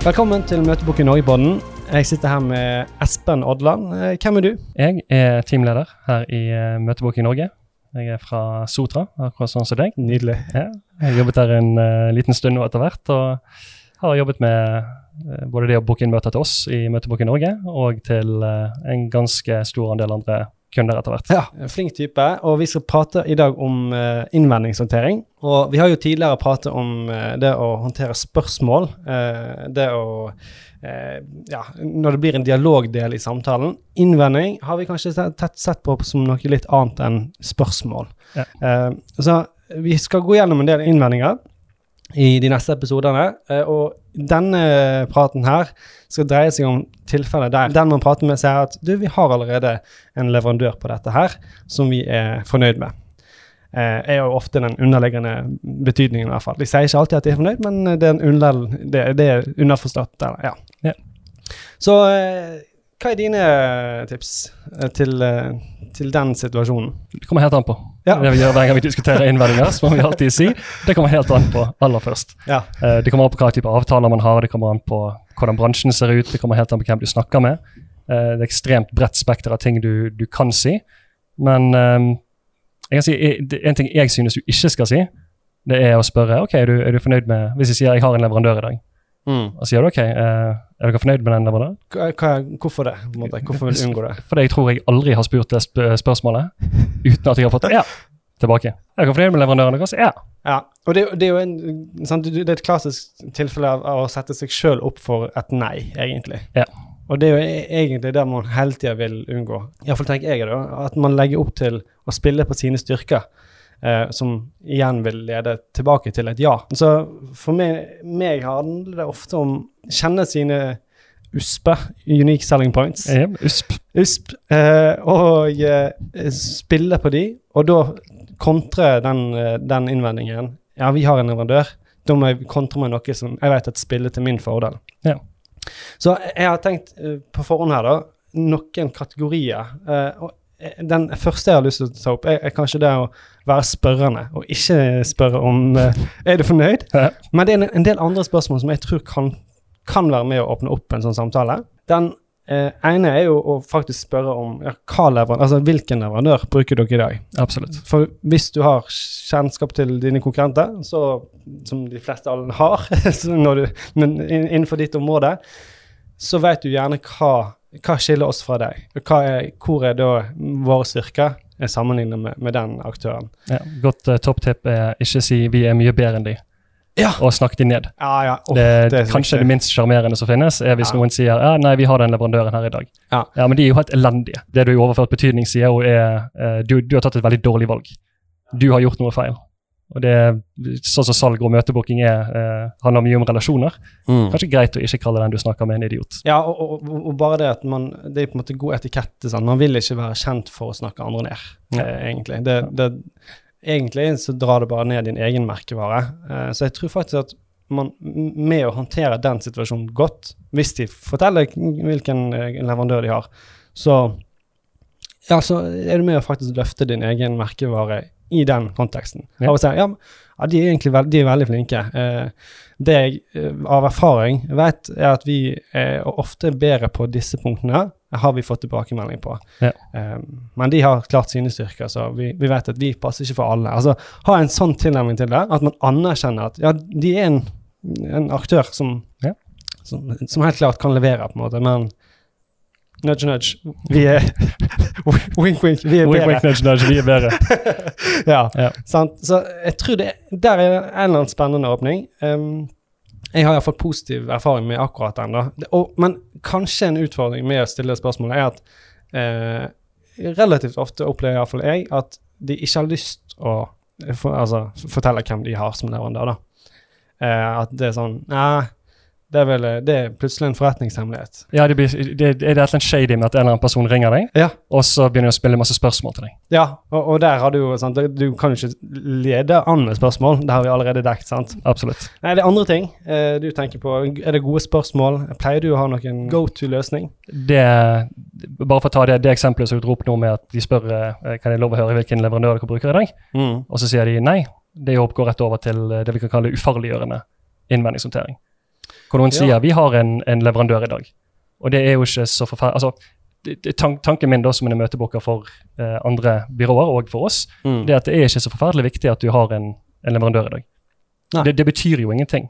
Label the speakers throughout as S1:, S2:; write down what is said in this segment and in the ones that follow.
S1: Velkommen til Møteboken i Norge-podden. Jeg sitter her med Espen Odland. Eh, Hvem er du?
S2: Jeg er teamleder her i Møteboken i Norge. Jeg er fra Sotra, akkurat sånn som deg.
S1: Nydelig.
S2: Ja, jeg har jobbet der en uh, liten stund nå etter hvert, og har jobbet med uh, både det å booke inn møter til oss i Møteboken i Norge, og til uh, en ganske stor andel andre kunder etter hvert.
S1: Ja, Flink type. Og vi skal prate i dag om uh, innvendingshåndtering. Og vi har jo tidligere pratet om uh, det å håndtere spørsmål. Uh, det å Ja, når det blir en dialogdel i samtalen. Innvending har vi kanskje tett sett på som noe litt annet enn spørsmål.
S2: Ja.
S1: så vi skal gå gjennom en del innvendinger i de neste episodene. og denne praten her skal dreie seg om tilfeller der den man prater med, sier at du, vi har allerede en leverandør på dette her som vi er fornøyd med. Eh, er jo ofte den underliggende betydningen, i hvert fall. De sier ikke alltid at de er fornøyd, men det er, under, det, det er underforstått. Eller, ja.
S2: ja.
S1: Så eh, hva er dine tips eh, til, eh, til den situasjonen?
S2: Det kommer helt an på.
S1: Ja.
S2: Det vi gjør Hver gang vi diskuterer innvendinger, så må vi alltid si det kommer helt an på aller først.
S1: Ja.
S2: Eh, det kommer an på hva type avtaler man har, det kommer an på hvordan bransjen ser ut, det kommer helt an på hvem du snakker med. Eh, det er ekstremt bredt spekter av ting du, du, kan si. Men um, jeg kan si, en ting jeg synes du ikke skal si, det er å spørre ok, er du, er du fornøyd med Hvis jeg sier jeg har en leverandør i dag, mm. og sier du ok, uh, er dere fornøyd med den?
S1: Hva, hvorfor det? Hvorfor vil du unngå det?
S2: Fordi jeg tror jeg aldri har spurt det sp spørsmålet uten at jeg har fått ja tilbake. Er dere fornøyd med leverandøren deres? Ja.
S1: ja. Og det, det, er jo en, sant, det er et klassisk tilfelle av, av å sette seg sjøl opp for et nei, egentlig.
S2: Ja.
S1: Og det er jo e-, egentlig det man hele tida vil unngå. Iallfall tenker jeg det. At man legger opp til å spille på sine styrker, eh, som igjen vil lede tilbake til et ja. Så for meg, meg handler det ofte om å kjenne sine USPE, Unique Selling Points.
S2: Yep, USP.
S1: USP eh, og eh, spille på de, og da kontre den, eh, den, innvendingen. Ja, vi har en leverandør. Da må jeg kontre med noe som jeg vet at spiller til min fordel.
S2: Ja.
S1: Så jeg har tenkt uh, på forhånd her, da, noen kategorier. Eh, og den første jeg har lyst til å ta opp, er, er, kanskje det å være spørrende, og ikke spørre om uh, er du fornøyd.
S2: Ja.
S1: Men det er en, en, del andre spørsmål som jeg tror kan, kan være med å åpne opp en sånn samtale. Den Eh, ene er jo å faktisk spørre om ja, altså, hvilken leverandør bruker dere i dag.
S2: Absolutt.
S1: For hvis du har kjennskap til dine konkurrenter, så, som de fleste alle har du, innenfor ditt område, så vet du gjerne hva, hva skiller oss fra deg. Er, hvor er da våre styrker sammenlignet med, med den aktøren.
S2: Ja, godt uh, topptipp er ikke si vi er mye bedre enn de
S1: ja.
S2: og snakke de ned.
S1: Ja, ja.
S2: Oh, det, det kanskje det minst sjarmerende som finnes, er hvis noen sier ja, nei, vi har den leverandøren her i dag.
S1: Ja.
S2: Men de er jo helt elendige. Det du i overført betydning sier, er uh, du, du, har tatt et veldig dårlig valg. Du har gjort noe feil. Og det Sånn som salg og møtebooking er, eh, handler mye om relasjoner. Mm. Kanskje greit å ikke kalle den du snakker med, en idiot.
S1: Ja, og, og, og bare det at man Det er på en måte god etikette. Sånn. Man vil ikke være kjent for å snakke andre ned, ja. eh, egentlig. Det, det egentlig så drar det bare ned din egen merkevare. Eh, så jeg tror faktisk at man med å håndtere den situasjonen godt, hvis de forteller hvilken eh, leverandør de har, så, ja, så er du med å faktisk løfte din egen merkevare i den konteksten. Ja. Si ja, ja, de er egentlig veld, de er veldig flinke. Eh, det jeg av erfaring vet, er at vi er ofte bedre på disse punktene har vi fått tilbakemelding på.
S2: Ja.
S1: Eh, men de har klart sine styrker, så vi, vi, vet at vi passer ikke for alle. Altså, Ha en sånn tilnærming til det, at man anerkjenner at ja, de er en, en aktør som,
S2: ja.
S1: som, som, helt klart kan levere, på en måte, men nudge, nudge, vi er Wink, wink, vi er
S2: wink, bedre. Wink, nudge, nudge, vi er bedre.
S1: ja, ja. Sant? Så jeg tror det der er en eller annen spennende åpning. Um, jeg har iallfall positiv erfaring med akkurat den. da. men kanskje en utfordring med å stille spørsmålet er at eh, relativt ofte opplever iallfall jeg at de ikke har lyst å for, altså, fortelle hvem de har som leverandør. da. Eh, at det er sånn Nei, det er, vel, det er plutselig en forretningshemmelighet.
S2: Ja, det, blir, det, det er et eller annet shady med at en eller annen person ringer deg,
S1: ja.
S2: og så begynner de å spille masse spørsmål til deg.
S1: Ja, og, og der har du jo sant, Du kan jo ikke lede an med spørsmål. Det har vi allerede dekket. sant?
S2: Absolutt.
S1: Nei, det er andre ting eh, du tenker på. Er det gode spørsmål? Pleier du å ha noen go to-løsning?
S2: Det, Bare for å ta det, det eksempelet som du dro opp nå med at de spør eh, kan jeg lov å høre hvilken leverandør dere bruker i dag,
S1: mm.
S2: og så sier de nei. Det går rett over til det vi kan kalle ufarliggjørende innvendingshåndtering. Hvor noen
S1: Ja.
S2: sier vi har en, en leverandør i dag. Og det er jo ikke så forferdelig altså, det, Tanken min da som en møtebooker for eh, andre byråer og for oss,
S1: Mm.
S2: det er at det er ikke så forferdelig viktig at du har en, en leverandør i dag. Det, det betyr jo ingenting.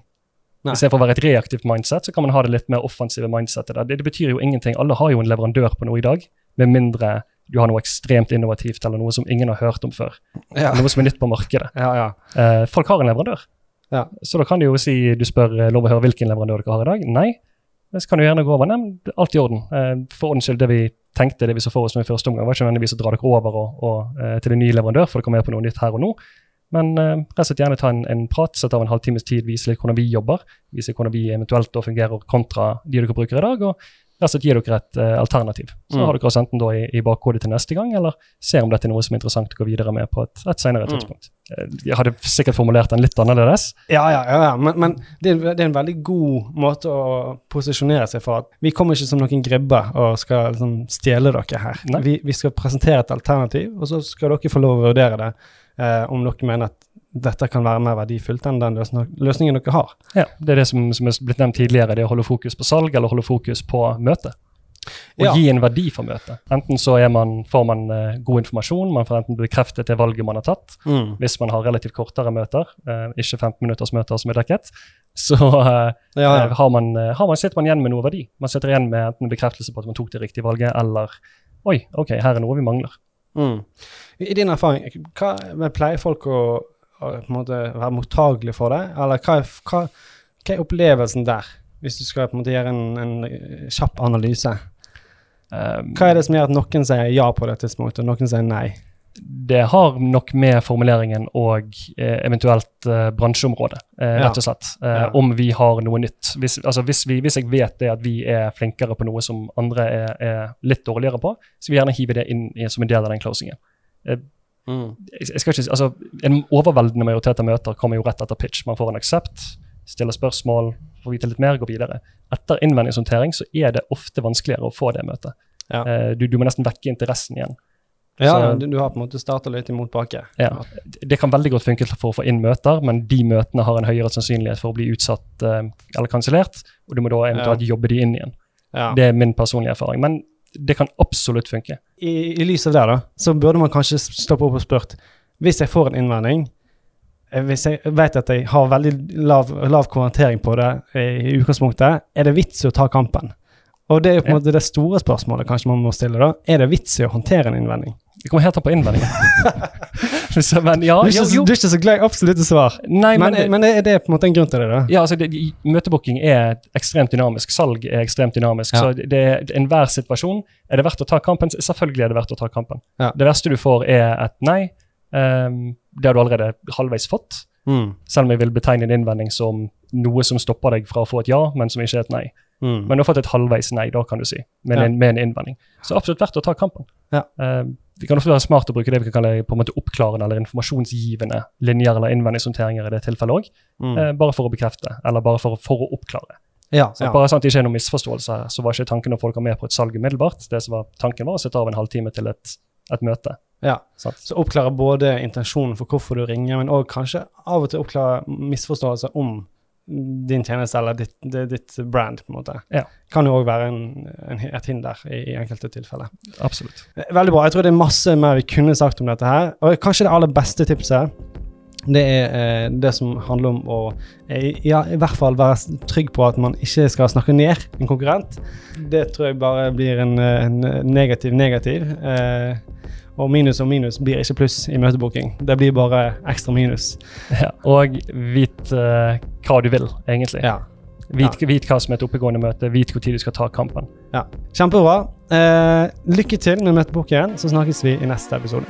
S1: Nei.
S2: Istedenfor å være et reaktivt mindset, så kan man ha det litt mer offensive mindsetet. Det, det betyr jo ingenting. Alle har jo en leverandør på noe i dag, med mindre du har noe ekstremt innovativt eller noe som ingen har hørt om før.
S1: Ja.
S2: Noe som er nytt på markedet.
S1: ja, ja.
S2: Eh, folk har en leverandør.
S1: Ja.
S2: Så da kan du jo si du spør eh, lov å høre hvilken leverandør dere har i dag. Nei. Så kan du gjerne gå over. Nei, det alt i orden. Eh, for ordens skyld, det vi tenkte, det vi så for oss nå i første omgang, var ikke nødvendigvis å dra dere over og, og, eh, til en ny leverandør, for dere kommer på noe nytt her og nå. Men rett og slett gjerne ta en, en prat, sette av en halvtimes tid, vise litt hvordan vi jobber. Vise hvordan vi eventuelt da fungerer kontra de dere bruker i dag. og rett og slett gir dere et uh, alternativ. Så
S1: Mm.
S2: har dere enten da i, i bakhodet til neste gang, eller ser om dette er noe som er interessant å gå videre med på et, et senere
S1: Mm.
S2: tidspunkt. Eh, Jeg hadde sikkert formulert den litt annerledes.
S1: Ja, ja, ja, ja. men, men det, er- det er en veldig god måte å posisjonere seg for at vi kommer ikke som noen gribber og skal liksom, stjele dere her. Vi, vi skal presentere et alternativ, og så skal dere få lov å vurdere det eh, om dere mener at dette kan være mer verdifullt enn den løsningen dere har.
S2: Ja, Det er det som, som er blitt nevnt tidligere, det å holde fokus på salg eller holde fokus på møte. Og
S1: Ja.
S2: gi en verdi for møtet. Enten så man, får man uh, god informasjon, man får enten bekreftet det valget man har tatt.
S1: Mm.
S2: Hvis man har relativt kortere møter, uh, ikke 15 minutters møter som er dekket, så uh,
S1: Ja,
S2: eh,
S1: ja.
S2: har man, eh, har man, sitter man igjen med noe verdi. Man sitter igjen med enten en bekreftelse på at man tok det riktige valget, eller oi, ok, her er noe vi mangler.
S1: Mm. I din erfaring, hva, pleier folk å på en måte være mottagelig for det, eller hva, hva, hva er opplevelsen der, hvis du skal på en måte gjøre en, en eh, kjapp analyse?
S2: Um,
S1: Hva er det som gjør at noen sier ja på det tidspunktet, og noen sier nei?
S2: Det har nok med formuleringen og eh, eventuelt eh, bransjeområde, eh, rett og slett.
S1: Ja.
S2: Om vi har noe nytt. Hvis, altså hvis, vi, hvis jeg vet det at vi er flinkere på noe som andre er, er litt dårligere på, så vil jeg gjerne hive det inn i, som en del av den closingen.
S1: Mm.
S2: Jeg, skal ikke, altså, En overveldende majoritet av møter kommer jo rett etter pitch. Man får en aksept, stiller spørsmål, får vite litt mer, går videre. Etter innvendingshåndtering så er det ofte vanskeligere å få det møtet.
S1: Ja.
S2: Eh, du, du må nesten vekke interessen igjen.
S1: Ja,
S2: Så-
S1: du, du har på en måte starta litt imot bake.
S2: Ja. Det kan veldig godt funke for å få inn møter, men de møtene har en høyere sannsynlighet for å bli utsatt eh, eller kansellert, og du må da eventuelt jobbe de inn igjen.
S1: Ja.
S2: Det er min personlige erfaring. Men det kan absolutt funke.
S1: I, I lys av det, da, så burde man kanskje stoppe opp og spurt Hvis jeg får en innvending, eh, hvis jeg vet at jeg har veldig lav, lav konvertering på det eh, i utgangspunktet, er det vits i å ta kampen? Og det er jo på en måte det store spørsmålet kanskje man må stille, da. Er det vits i å håndtere en innvending?
S2: Det kommer helt an på innvendingen. Så, men ja,
S1: Du er ikke,
S2: jo, jo.
S1: du er ikke så glad i absolutte svar.
S2: Nei,
S1: Men,
S2: men,
S1: men, er det på en måte en grunn til det, da?
S2: ja, altså, det, Møtebooking er ekstremt dynamisk. Salg er ekstremt dynamisk.
S1: Ja.
S2: Så det, det, enhver situasjon Er det verdt å ta kampen? Selvfølgelig er det verdt å ta kampen.
S1: Ja.
S2: Det verste du får, er et nei. Um, det har du allerede halvveis fått.
S1: Mm.
S2: Selv om jeg vil betegne en innvending som noe som stopper deg fra å få et ja, men som ikke er et nei.
S1: Mm.
S2: Men du har fått et halvveis nei, da, kan du si, med, en, med en innvending. Så absolutt verdt å ta kampen.
S1: Ja.
S2: Uh, det kan ofte være smart å bruke det vi kan kalle på en måte oppklarende eller informasjonsgivende linjer eller innvendingshåndteringer i det tilfellet òg,
S1: Mm.
S2: uh, bare for å bekrefte, eller bare for, for å oppklare.
S1: ja,
S2: Så
S1: ja.
S2: Bare sånn at det ikke er noen misforståelse her, så var ikke tanken å folk dere med på et salg umiddelbart. Det som var tanken var å sette av en halvtime til et, et møte.
S1: ja.
S2: sånn.
S1: Så oppklare både intensjonen for hvorfor du ringer, men òg kanskje av og til oppklare misforståelser om din tjeneste eller ditt, ditt brand, på en måte.
S2: Ja.
S1: Kan jo òg være en, en, et hinder i, i enkelte tilfeller.
S2: Absolutt.
S1: Veldig bra. Jeg tror det er masse mer vi kunne sagt om dette her. Og kanskje det aller beste tipset, det er eh, det som handler om å eh, ja, i hvert fall være trygg på at man ikke skal snakke ned en konkurrent. Det tror jeg bare blir en, eh, en negativ negativ. Eh, og minus og minus blir ikke pluss i møtebooking. Det blir bare ekstra minus.
S2: Ja. Og vit uh, hva du vil, egentlig.
S1: Ja.
S2: Vit, vit hva som er et oppegående møte, vit når du skal ta kampen.
S1: ja. Kjempebra. Eh, lykke til med møtebooking, så snakkes vi i neste episode.